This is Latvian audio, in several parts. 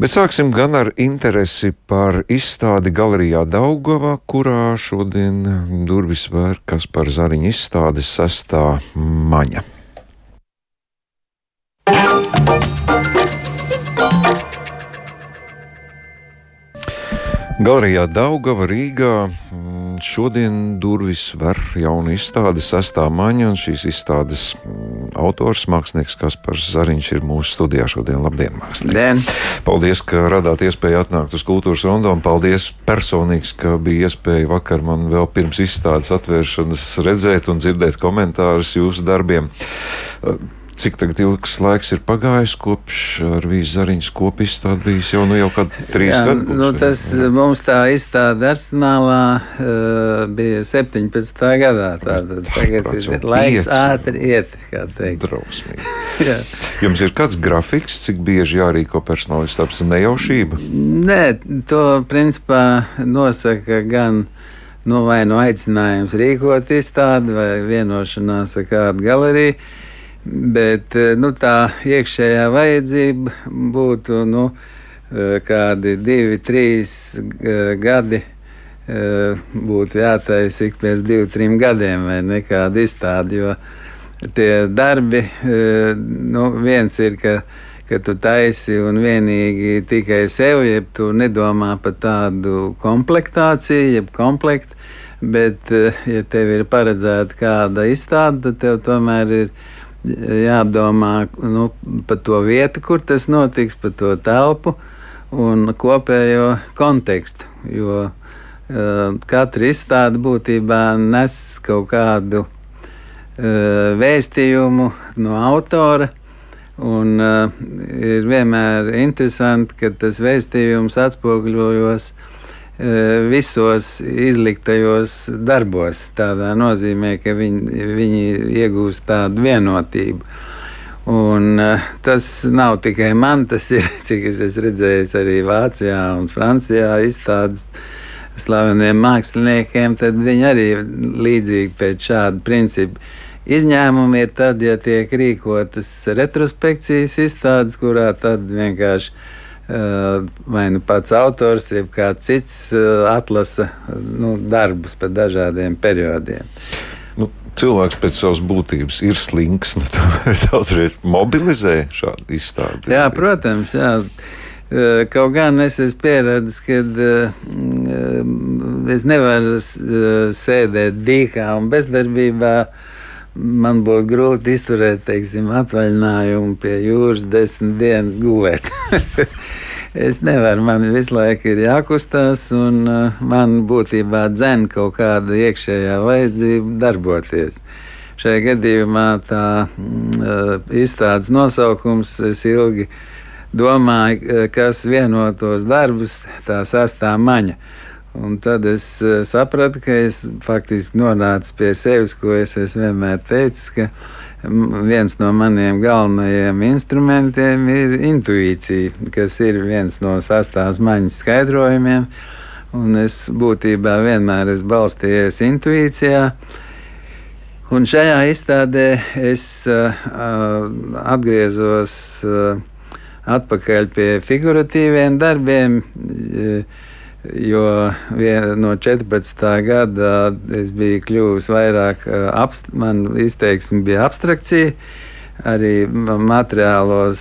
Bet sāksim gan ar interesi par izstādi galerijā Daugavā, kurā šodien durvis vēr Kaspar Zariņa izstādes sestā maņa. Galerijā Daugava Rīgā šodien durvis ver jaunu izstādi sestā maņa, un šīs izstādes mm, autors, mākslinieks Kaspars Zariņš ir mūsu studijā šodien. Labdien, mākslinieks! Paldies, ka radāt iespēju atnākt uz kultūras rondo, un paldies personīgs, ka bija iespēja vakar man vēl pirms izstādes atvēršanas redzēt un dzirdēt komentārus jūsu darbiem. Cik ilgs laiks ir pagājis kopš ar vīzu zariņas kopu izstādi bijis jau, nu, jau kādi trīs gadi? Nu, tas jā. mums tā izstāde arsenālā uh, bija 17. gadā. Tātad tagad ir laiks pieci. ātri iet, kā teikt. Drausmīgi. Jums ir kāds grafiks, cik bieži jārīko personālists tāds nejaušība? Nē, to principā nosaka gan nu, vai nu aicinājums rīkot izstādi vai vienošanās ar kādu galeriju. Bet eh, nu, tā iekšējā vajadzība būtu nu, eh, kādi divi, trīs eh, gadi. Būtu jātaisa ik pēc diviem, trim gadiem, vai nekāda izstāde. Jo tie darbi, nu, viens ir, ka, ka tu taisi un vienīgi tikai sev, jeb tu nedomā par tādu komplektāciju, jeb komplektu. Bet, ja tev ir paredzēta kāda izstāde, tad tev tomēr ir jādomā nu, par to vietu, kur tas notiks, par to telpu un kopējo kontekstu. Jo uh, katra izstāde būtībā nes kaut kādu uh, vēstījumu no autora. Un uh, ir vienmēr interesanti, ka tas vēstījums atspoguļojas uh, visos izliktajos darbos. Tādā nozīmē, ka viņi, viņi iegūst tādu vienotību. Un, uh, tas nav tikai man, tas ir, cik es esmu redzējis arī Vācijā un Francijā izstādes slaveniem māksliniekiem, tad viņi arī līdzīgi pēc šāda principa. Izņēmumi ir tad, ja tiek rīkotas retrospekcijas izstādes, kurā tad vienkārši vai nu pats autors, jeb kāds cits eh, atlasa nu, darbus par dažādiem periodiem. Nu, cilvēks pēc savas būtības ir slinks. Nu, Daudzreiz mobilizē šādu izstādi. Jā, protams. Jā. Eh, kaut gan es esmu pieradis, ka es nevaru sēdēt dīkā un bezdarbībā. Man būtu grūti izturēt, teiksim, atvaļinājumu pie jūras desmit dienas gulēt. es nevaru, man visu laiku ir jākustās, un uh, man būtībā dzēn kaut kāda iekšējā vajadzība darboties. Šajā gadījumā tā uh, izstādes nosaukums es ilgi domāju, uh, kas vienotos darbus, tā sastā maņa. Un tad es sapratu, ka es faktiski nonācu pie sevis, ko es esmu vienmēr teicis, ka viens no maniem galvenajiem instrumentiem ir intuīcija, kas ir viens no sastāvs maņas skaidrojumiem. Un es būtībā vienmēr esmu balstījies intuīcijā. Un šajā izstādē es uh, atgriezos uh, atpakaļ pie figuratīviem darbiem. Uh, jo no 14. gada es biju kļuvis vairāk, apst, man izteiksme bija abstrakcija. Arī materiālos,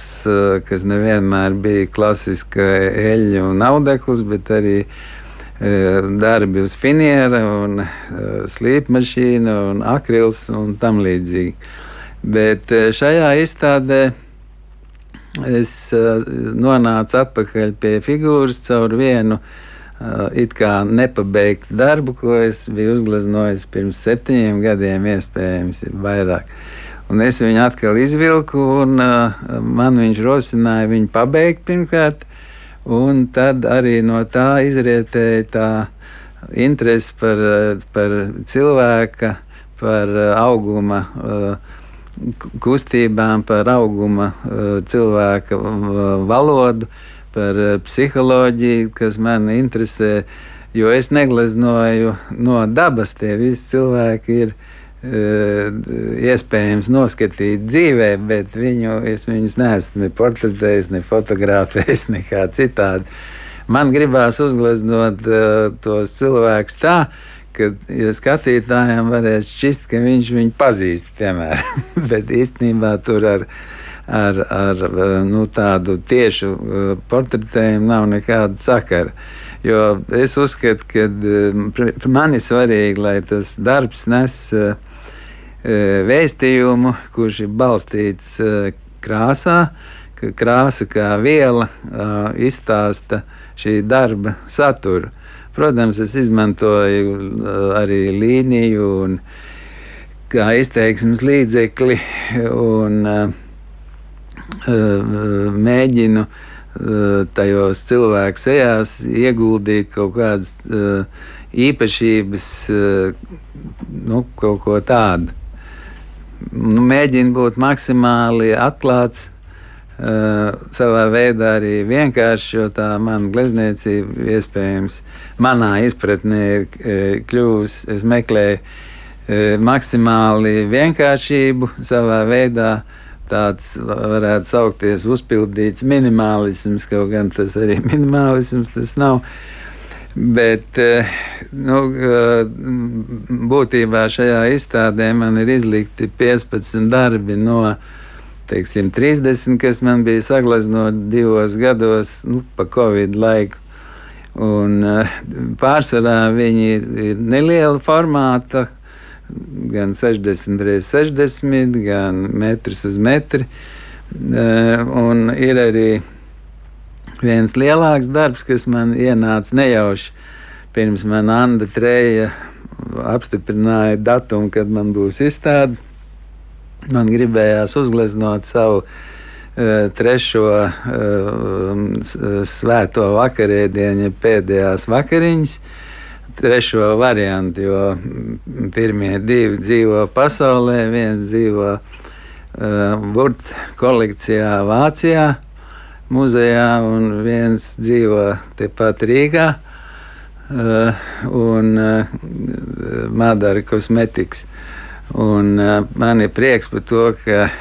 kas nevienmēr bija klasiska eļļa un audekls, bet arī darbi uz finiera, un slīpmašīna un akrils un tam līdzīgi. Bet šajā izstādē es nonācu atpakaļ pie figūras caur vienu uh, it kā nepabeigt darbu, ko es biju uzgleznojis pirms septiņiem gadiem, iespējams, vairāk. Un es viņu atkal izvilku, un uh, man viņš rosināja viņu pabeigt pirmkārt, un tad arī no tā izrietēja tā interese par, uh, par cilvēka, par uh, auguma. Uh, kustībām, par auguma cilvēka valodu, par eh, psiholoģiju, kas man interesē. Jo es negleznoju no dabas, tie visi cilvēki ir iespējams noskatīt dzīvē, bet viņu, es viņus neesmu ne portretējis, ne fotografējis, nekā citādi. Man gribās uzgleznot uh, tos cilvēkus tā, ka ja skatītājiem varēs šķist, ka viņš viņu pazīst, piemēram. bet īstenībā tur ar, ar, ar nu, tādu tiešu portretējumu nav nekāda sakara. Jo es uzskatu, ka man ir svarīgi, lai tas darbs nes uh, vēstījumu, kurš ir balstīts krāsā, ka krāsa kā viela izstāsta šī darba saturu. Protams, es izmantoju arī līniju un kā izteiksmes līdzekli un mēģinu tajos cilvēku sejās ieguldīt kaut kādas īpašības, nu, kaut ko tādu nu, mēģina būt maksimāli atklāts. Uh, savā veidā arī vienkārši, jo tā mana glezniecība iespējams manā izpratnē ir uh, kļuvusi. Es meklēju uh, maksimāli vienkāršību savā veidā. Tāds varētu saukties uzpildīts minimālisms, kaut gan tas arī minimālisms tas nav. Bet eh, nu, eh, būtībā šajā izstādē man ir izlikti 15 darbi no teiksim, 30, kas man bija saglaznoti divos gados, nu, pa Covid laiku. Un, eh, pārsvarā viņi ir, ir neliela formāta, gan 60 x 60, gan metrs uz metri. Un ir arī viens lielāks darbs, kas man ienāca nejauši pirms man Anna Treja apstiprināja datumu, kad man būs izstāde. Man gribējās uzgleznot savu trešo svēto vakarēdienu, pēdējās vakariņas, trešo variantu, jo pirmie divi dzīvo pasaulē, viens dzīvo uh, Burts kolekcijā Vācijā muzejā, un viens dzīvo tepat Rīgā. Uh, un uh, Madara kosmetikas. Un, uh, man ir prieks par to, ka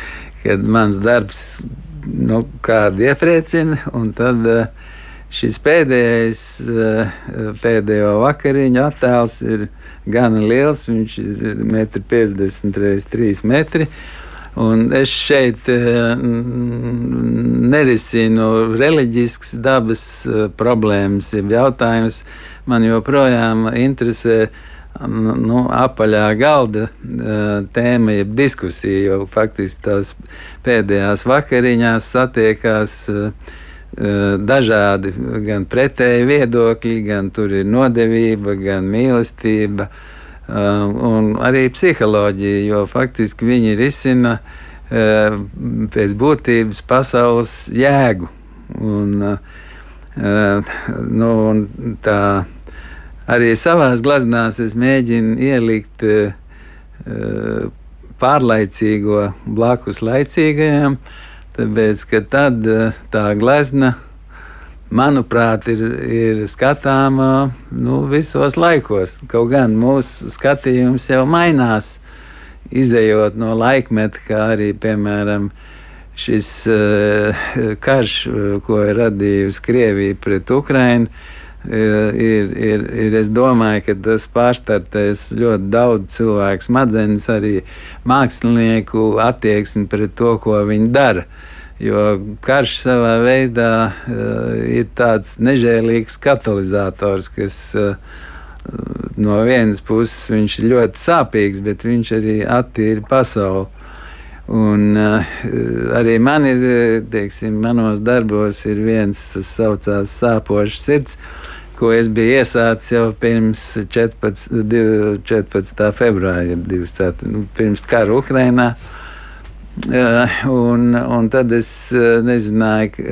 mans darbs nu, kādu iepriecina, un tad uh, šis pēdējais, uh, pēdējo vakariņu attēls ir gana liels. Viņš ir 1,50 m x 3 metri. Un es šeit eh, nerisinu reliģiskas dabas eh, problēmas, jeb jautājumus. Man joprojām interesē nu, apaļā galda eh, tēma, jeb diskusija, jo faktiski tās pēdējās vakariņās satiekās dažādi gan pretēji viedokļi, gan tur ir nodevība, gan mīlestība. Uh, Uh, un arī psiholoģija, jo faktiski viņi risina uh, pēc būtības pasaules jēgu. Un, uh, nu, un tā arī savā glaznās es mēģinu ielikt pārlaicīgo blakus laicīgajam, tāpēc ka tad tā glezna manuprāt, ir, ir skatāma nu, visos laikos. Kaut gan mūsu skatījums jau mainās, izējot no laikmeta, kā arī, piemēram, šis uh, karš, ko ir radījusi Krievija pret Ukrainu. Uh, ir, ir, ir, es domāju, ka tas pārstartēs ļoti daudz cilvēku smadzenes, arī mākslinieku attieksmi pret to, ko viņi dara. Uh, Jo karš savā veidā uh, ir tāds nežēlīgs katalizators, kas uh, no vienas puses viņš ir ļoti sāpīgs, bet viņš arī attīra pasauli. Un, uh, arī man ir, teiksim, manos darbos ir viens, kas saucās sāpošs sirds, ko es biju iesācis jau pirms 14, 14. februāra, 24, nu, pirms kara Ukrainā. Uh, Un, un tad es nezināju,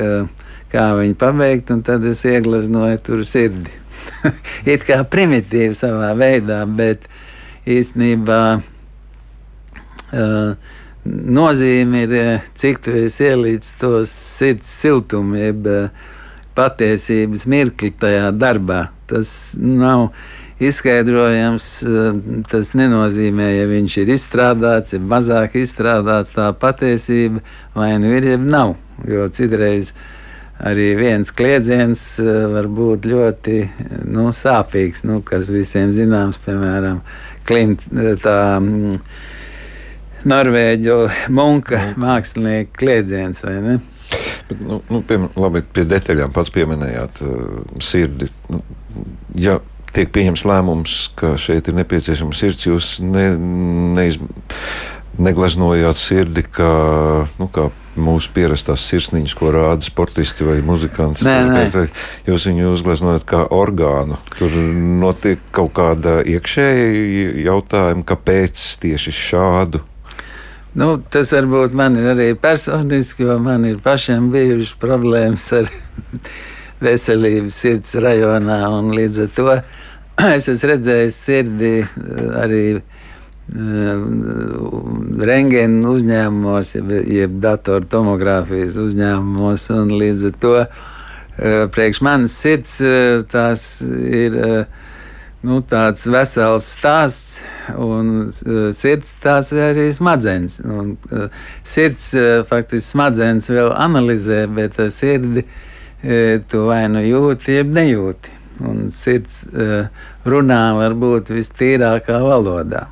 kā viņu pabeigt, un tad es ieglaznoju tur sirdi. It kā primitīvi savā veidā, bet īstenībā nozīme ir, cik tu esi ielīdz to sirds siltumu, jeb uh, patiesības mirkli tajā darbā. Tas nav izskaidrojams. Tas nenozīmē, ja viņš ir izstrādāts, ir mazāk izstrādāts, tā patiesība vai nu ir, ja nav. Jo citreiz arī viens kliedziens var būt ļoti nu, sāpīgs, nu, kas visiem zināms, piemēram, klimt, tā, Norvēģu monka mākslinieka kliedziens, vai ne? Bet, nu, nu, pie, labi, pie detaļām pats pieminējāt uh, sirdi. Nu, ja tiek pieņems lēmums, ka šeit ir nepieciešama sirds, jūs ne, neiz, neglaznojāt sirdi kā, nu, kā mūsu pierastās sirsniņas, ko rāda sportisti vai muzikanti. Nē, nē. Jūs viņu uzgleznojat kā orgānu. Tur notiek kaut kāda iekšēja jautājuma, kāpēc tieši šādu Nu, tas varbūt man ir arī personiski, jo man ir pašam bijušas problēmas ar veselību sirds rajonā. Līdz ar to es esmu redzējis sirdī eh, arī uh, rengēnu uzņēmumos, jeb, datortomogrāfijas uzņēmumos. Līdz ar to uh, priekš manas sirds tās ir. Nu, tāds vesels stāsts, un uh, sirds tās ir arī smadzenes. Un, uh, sirds uh, faktiski smadzenes vēl analizē, bet uh, sirdi uh, tu vai nu jūti, jeb nejūti. Un sirds uh, runā varbūt vistīrākā valodā.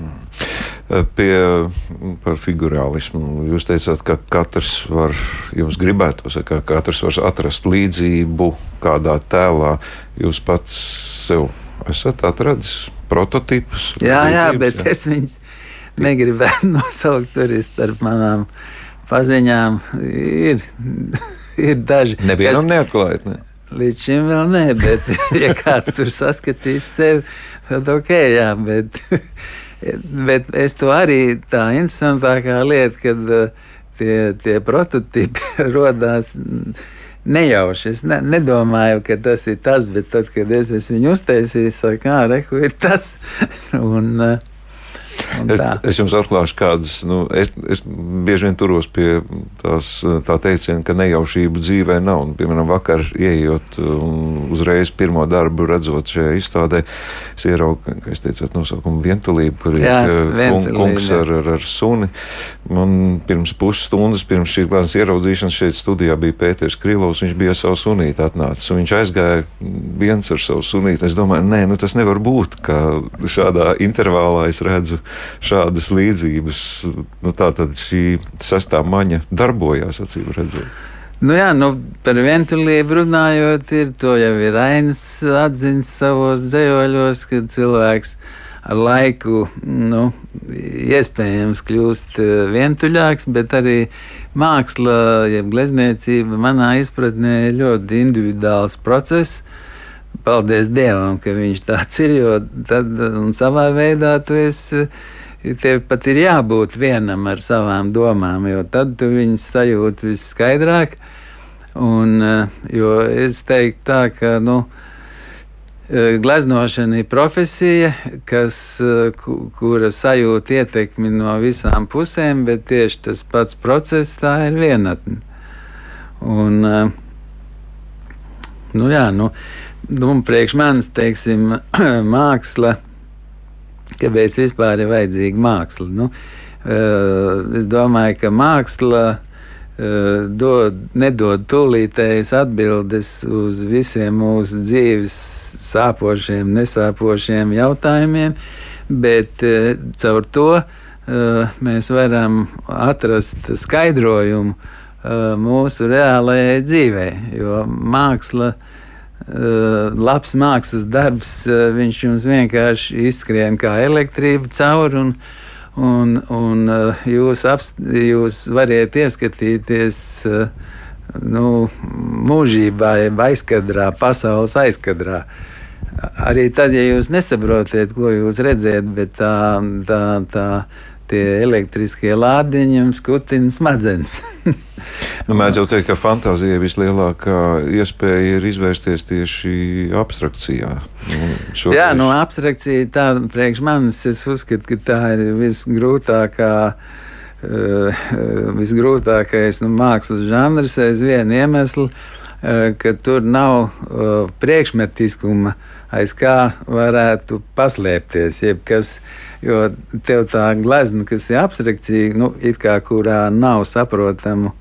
Hmm. Pie, par figurālismu. Jūs teicāt, ka katrs var, jums gribētu, ka katrs var atrast līdzību kādā tēlā. Jūs pats sev esat atradis prototipus. Jā, jā, bet jā. es viņus negribētu nosaukt tur starp manām paziņām. Ir, ir daži. Nevienam kas... neatklājat. Ne? Līdz šim vēl nē, bet, ja kāds tur saskatīs sevi, tad ok, jā, bet, bet es to arī tā interesantākā lieta, kad uh, tie, tie prototipi rodās nejauši. Es ne, nedomāju, ka tas ir tas, bet tad, kad es, es viņu uztaisīju, es saku, kā reku ir tas. un, uh, Es, es jums atklāšu, kādas. Nu, es, es bieži vien turos pie tās, tā teiciena, ka nejaušību dzīvē nav. Un, piemēram, vakar ieejot un uzreiz pirmo darbu redzot šajā izstādē, es ieraugu, kā jūs teicāt, nosaukumu vientulību, kur ir kung, kungs ar, ar, ar suni. Man pirms pusstundas, pirms šīs glāzes ieraudzīšanas šeit studijā bija Pēters Krilovs, viņš bija savu sunīti atnācis. Viņš aizgāja viens ar savu sunīti. Es domāju, nē, nu tas nevar būt, ka šādā intervālā es redzu šādas līdzības. Nu, tā tad šī sestā maņa darbojās, acīm redzot. Nu jā, nu, par vientulību runājot, ir to jau ir Ainas atzīts savos dzējoļos, ka cilvēks ar laiku nu, iespējams kļūst eh, vientuļāks, bet arī māksla, jeb glezniecība, manā izpratnē, ļoti individuāls process. Paldies Dievam, ka viņš tāds ir, jo tad savā veidā tu esi. Tev pat ir jābūt vienam ar savām domām, jo tad tu viņus sajūti visskaidrāk. Un, eh, jo es teiktu, tā, ka nu, eh, gleznošana ir profesija, kas, eh, kura sajūt ietekmi no visām pusēm, bet tieši tas pats process tā ir vienatne. Un, nu, jā, nu, nu, priekš manis, teiksim, māksla, kāpēc vispār ir vajadzīga māksla? Nu, uh, es domāju, ka māksla uh, dod, nedod tūlītējas atbildes uz visiem mūsu dzīves sāpošiem, nesāpošiem jautājumiem, bet uh, caur to mēs varam atrast skaidrojumu mūsu reālajai dzīvei, jo māksla ir labs mākslas darbs, uh, viņš jums vienkārši izskrien kā elektrība cauri. Un, un, un uh, jūs, apst, jūs variet ieskatīties nu, mūžībā, jeb aizkadrā, pasaules aizkadrā. Arī tad, ja jūs nesaprotat, ko jūs redzat, bet tā, tā, tā tie elektriskie lādiņi jums kutina smadzenes. nu, jau teikt, ka fantāzija vislielākā iespēja ir izvērsties tieši abstrakcijā. Nu. Jā, no nu, abstrakcija tā priekš manis es uzskatu, ka tā ir visgrūtākā. Uh, visgrūtākais nu, mākslas žanrs aiz vienu iemeslu, ka tur nav priekšmetiskuma, aiz kā varētu paslēpties. Jebkas, jo tev tā glezna, kas ir abstrakcija, nu, kā kurā nav saprotamu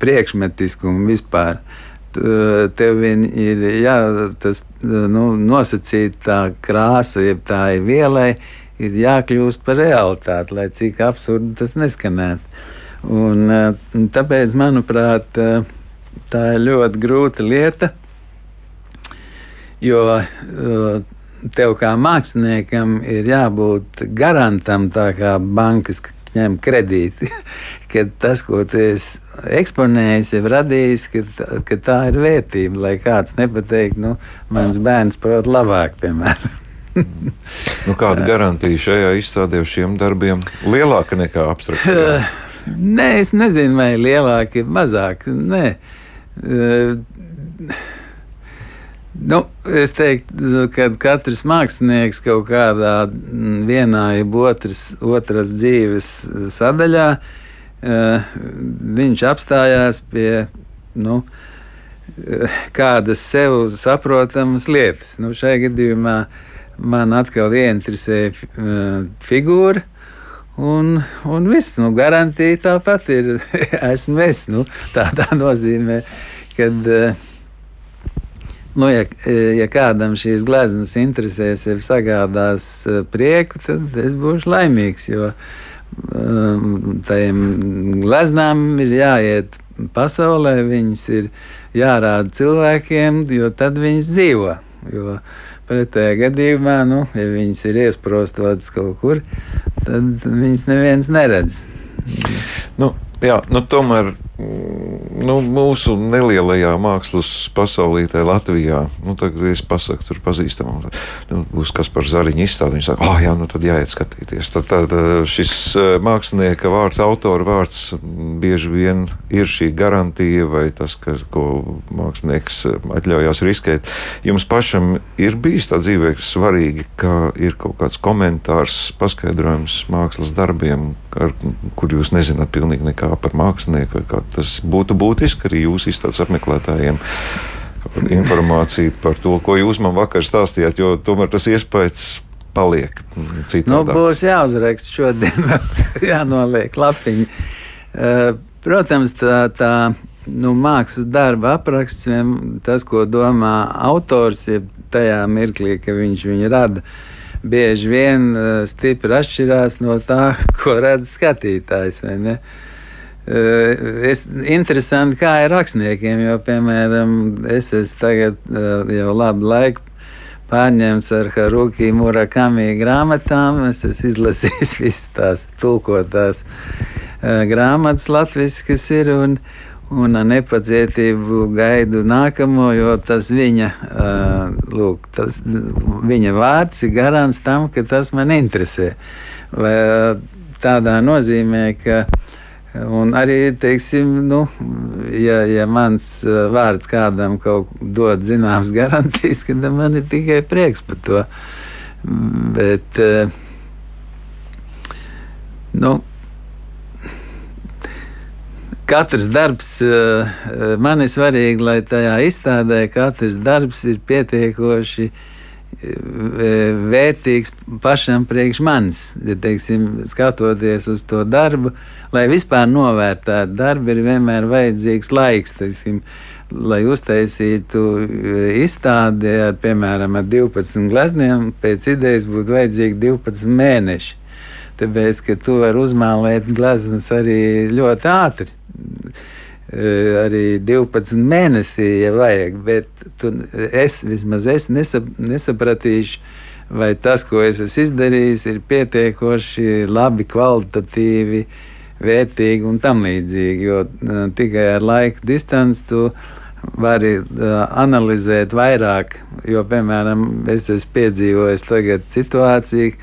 priekšmetiskumu vispār tev ir jā, tas, nu, nosacīta krāsa, jeb tā ir vielai, ir jākļūst par realitāti, lai cik absurdi tas neskanētu. Un, tāpēc, manuprāt, tā ir ļoti grūta lieta, jo tev kā māksliniekam ir jābūt garantam, tā kā bankas ņem kredīti, ka tas, ko tu esi eksponējis, ir radījis, ka, ka tā ir vērtība. Lai kāds nepateikt, nu, mans bērns prot labāk, piemēram. nu, kāda garantija šajā izstādē šiem darbiem lielāka nekā abstrakcija? Nē, es nezinu, vai lielāka ir mazāka. Nē. Nu, es teiktu, ka katrs mākslinieks kaut kādā mm, vienā, jeb otras, otras dzīves sadaļā, uh, viņš apstājās pie nu, uh, kādas sev saprotamas lietas. Nu, šajā gadījumā man atkal ieinteresēja uh, figūra. Un, un viss, nu, garantija tāpat ir. Esmu es, nu, tādā nozīmē, kad uh, Nu, ja, ja kādam šīs gleznas interesēs, ja sagādās eh, prieku, tad es būšu laimīgs. Jo um, tajiem gleznām ir jāiet pasaulē, viņas ir jārāda cilvēkiem, jo tad viņas dzīvo. Jo pretējā gadījumā, nu, ja viņas ir iesprostotas kaut kur, tad viņas neviens neredz. Nu, jā, nu, tomēr nu, mūsu nelielajā mākslas pasaulītē Latvijā, nu, tagad es pasaku, tur pazīstamam, nu, būs kas par zariņu izstādi. Viņi saka, ah, oh, jā, nu tad jāiet skatīties. Tad, tad šis mākslinieka vārds, autora vārds bieži vien ir šī garantija vai tas, ka, ko mākslinieks atļaujās riskēt. Jums pašam ir bijis tā dzīvē, kas svarīgi, ka ir kaut kāds komentārs, paskaidrojums mākslas darbiem, ar, kur jūs nezināt pilnīgi nekā par mākslinieku vai kā tas būtu būtiski arī jūsu izstādes apmeklētājiem. Informācija par to, ko jūs man vakar stāstījāt, jo tomēr tas iespējas paliek. Citādāks. Nu, būs jāuzraksta šodien, jānoliek lapiņi. Uh, protams, tā, tā nu, mākslas darba apraksts, tas, ko domā autors, ir tajā mirklī, ka viņš viņu rada. Bieži vien uh, stipri atšķirās no tā, ko redz skatītājs. Es, interesanti, kā ir rakstniekiem, jo, piemēram, es esmu tagad jau labu laiku pārņemts ar Haruki Murakami grāmatām. Es esmu izlasījis visas tās tulkotās grāmatas latviešu, kas ir. Un, un ar nepacietību gaidu nākamo, jo tas viņa, lūk, tas viņa vārds ir garants tam, ka tas man interesē. Vai, tādā nozīmē, ka Un arī, teiksim, nu, ja, ja mans uh, vārds kādam kaut dod zināmas garantijas, tad man ir tikai prieks par to. Bet, uh, nu, katrs darbs uh, man ir svarīgi, lai tajā izstādē katrs darbs ir pietiekoši vērtīgs pašam priekš manis. Ja, teiksim, skatoties uz to darbu, lai vispār novērtētu darbu, ir vienmēr vajadzīgs laiks. Teiksim, lai uztaisītu e, izstādi ar, piemēram, ar 12 glezniem, pēc idejas būtu vajadzīgi 12 mēneši. Tāpēc, ka tu vari uzmālēt gleznas arī ļoti ātri. E, arī 12 mēnesī, ja vajag, bet tu, es vismaz es nesap, nesapratīšu, vai tas, ko es esmu izdarījis, ir pietiekoši labi, kvalitatīvi, vērtīgi un tam līdzīgi. Jo uh, tikai ar laika distanci tu vari uh, analizēt vairāk. Jo, piemēram, es esmu piedzīvojis tagad situāciju,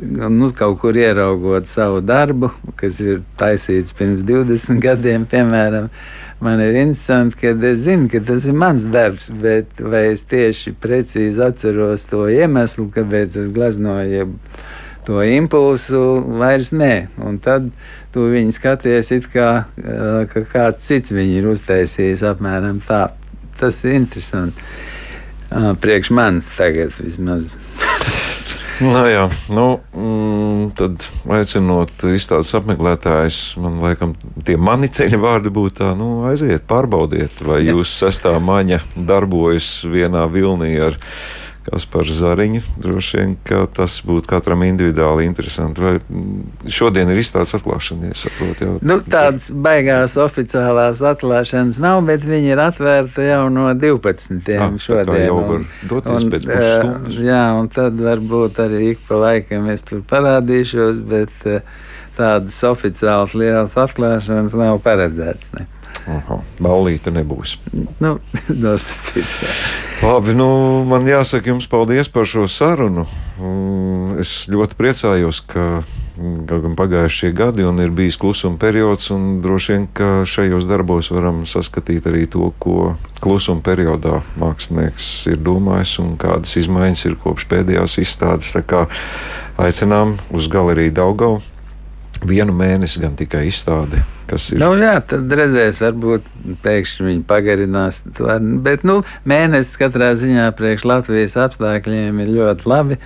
nu, kaut kur ieraugot savu darbu, kas ir taisīts pirms 20 gadiem, piemēram. Man ir interesanti, ka es zinu, ka tas ir mans darbs, bet vai es tieši precīzi atceros to iemeslu, kāpēc es gleznoju to impulsu vairs nē. Un tad tu viņu skaties, it kā ka kāds cits viņu ir uztaisījis apmēram tā. Tas ir interesanti. Priekš manis tagad vismaz. Nu, jā, nu, mm, tad aicinot izstādes apmeklētājus, man liekas, tie mani ceļa vārdi būtu tā, nu, aiziet, pārbaudiet, vai jūs sestā maņa darbojas vienā vilnī ar Kasparu Zariņu. Droši vien, ka tas būtu katram individuāli interesanti. Vai mm, šodien ir izstādes atklāšana, ja saprotu? Jau... Nu, tādas baigās oficiālās atklāšanas nav, bet viņi ir atvērti jau no 12. Ah, šodien. Jau var doties un, pēc pusstundas. Jā, un tad varbūt arī ik pa laikam es tur parādīšos, bet tādas oficiālas lielas atklāšanas nav paredzētas. Ne. Aha, Ballīte nebūs. Nu, nosacīt, Labi, nu, man jāsaka jums paldies par šo sarunu. Es ļoti priecājos, ka gan pagājušie gadi ir bijis klusuma periods, un droši vien, ka šajos darbos varam saskatīt arī to, ko klusuma periodā mākslinieks ir domājis un kādas izmaiņas ir kopš pēdējās izstādes. Tā kā aicinām uz galeriju Daugau vienu mēnesi gan tikai izstādi. Nu, jā, tad redzēs, varbūt pēkšņi viņi pagarinās. To, bet nu, mēnesis katrā ziņā priekš Latvijas apstākļiem ir ļoti labi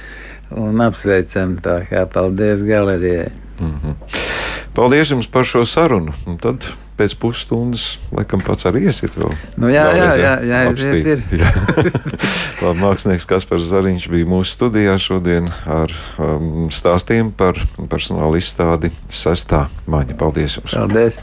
un apsveicam. Tā kā paldies galerijai. Mm -hmm. Paldies jums par šo sarunu. Un tad pēc pusstundas, laikam, pats arī iesiet vēl. Nu, jā, jā, jā, jā, aiziet ir. jā. Labi, mākslinieks Kaspars Zariņš bija mūsu studijā šodien ar um, stāstījumu par personāla izstādi sestā maņa. Paldies jums! Paldies!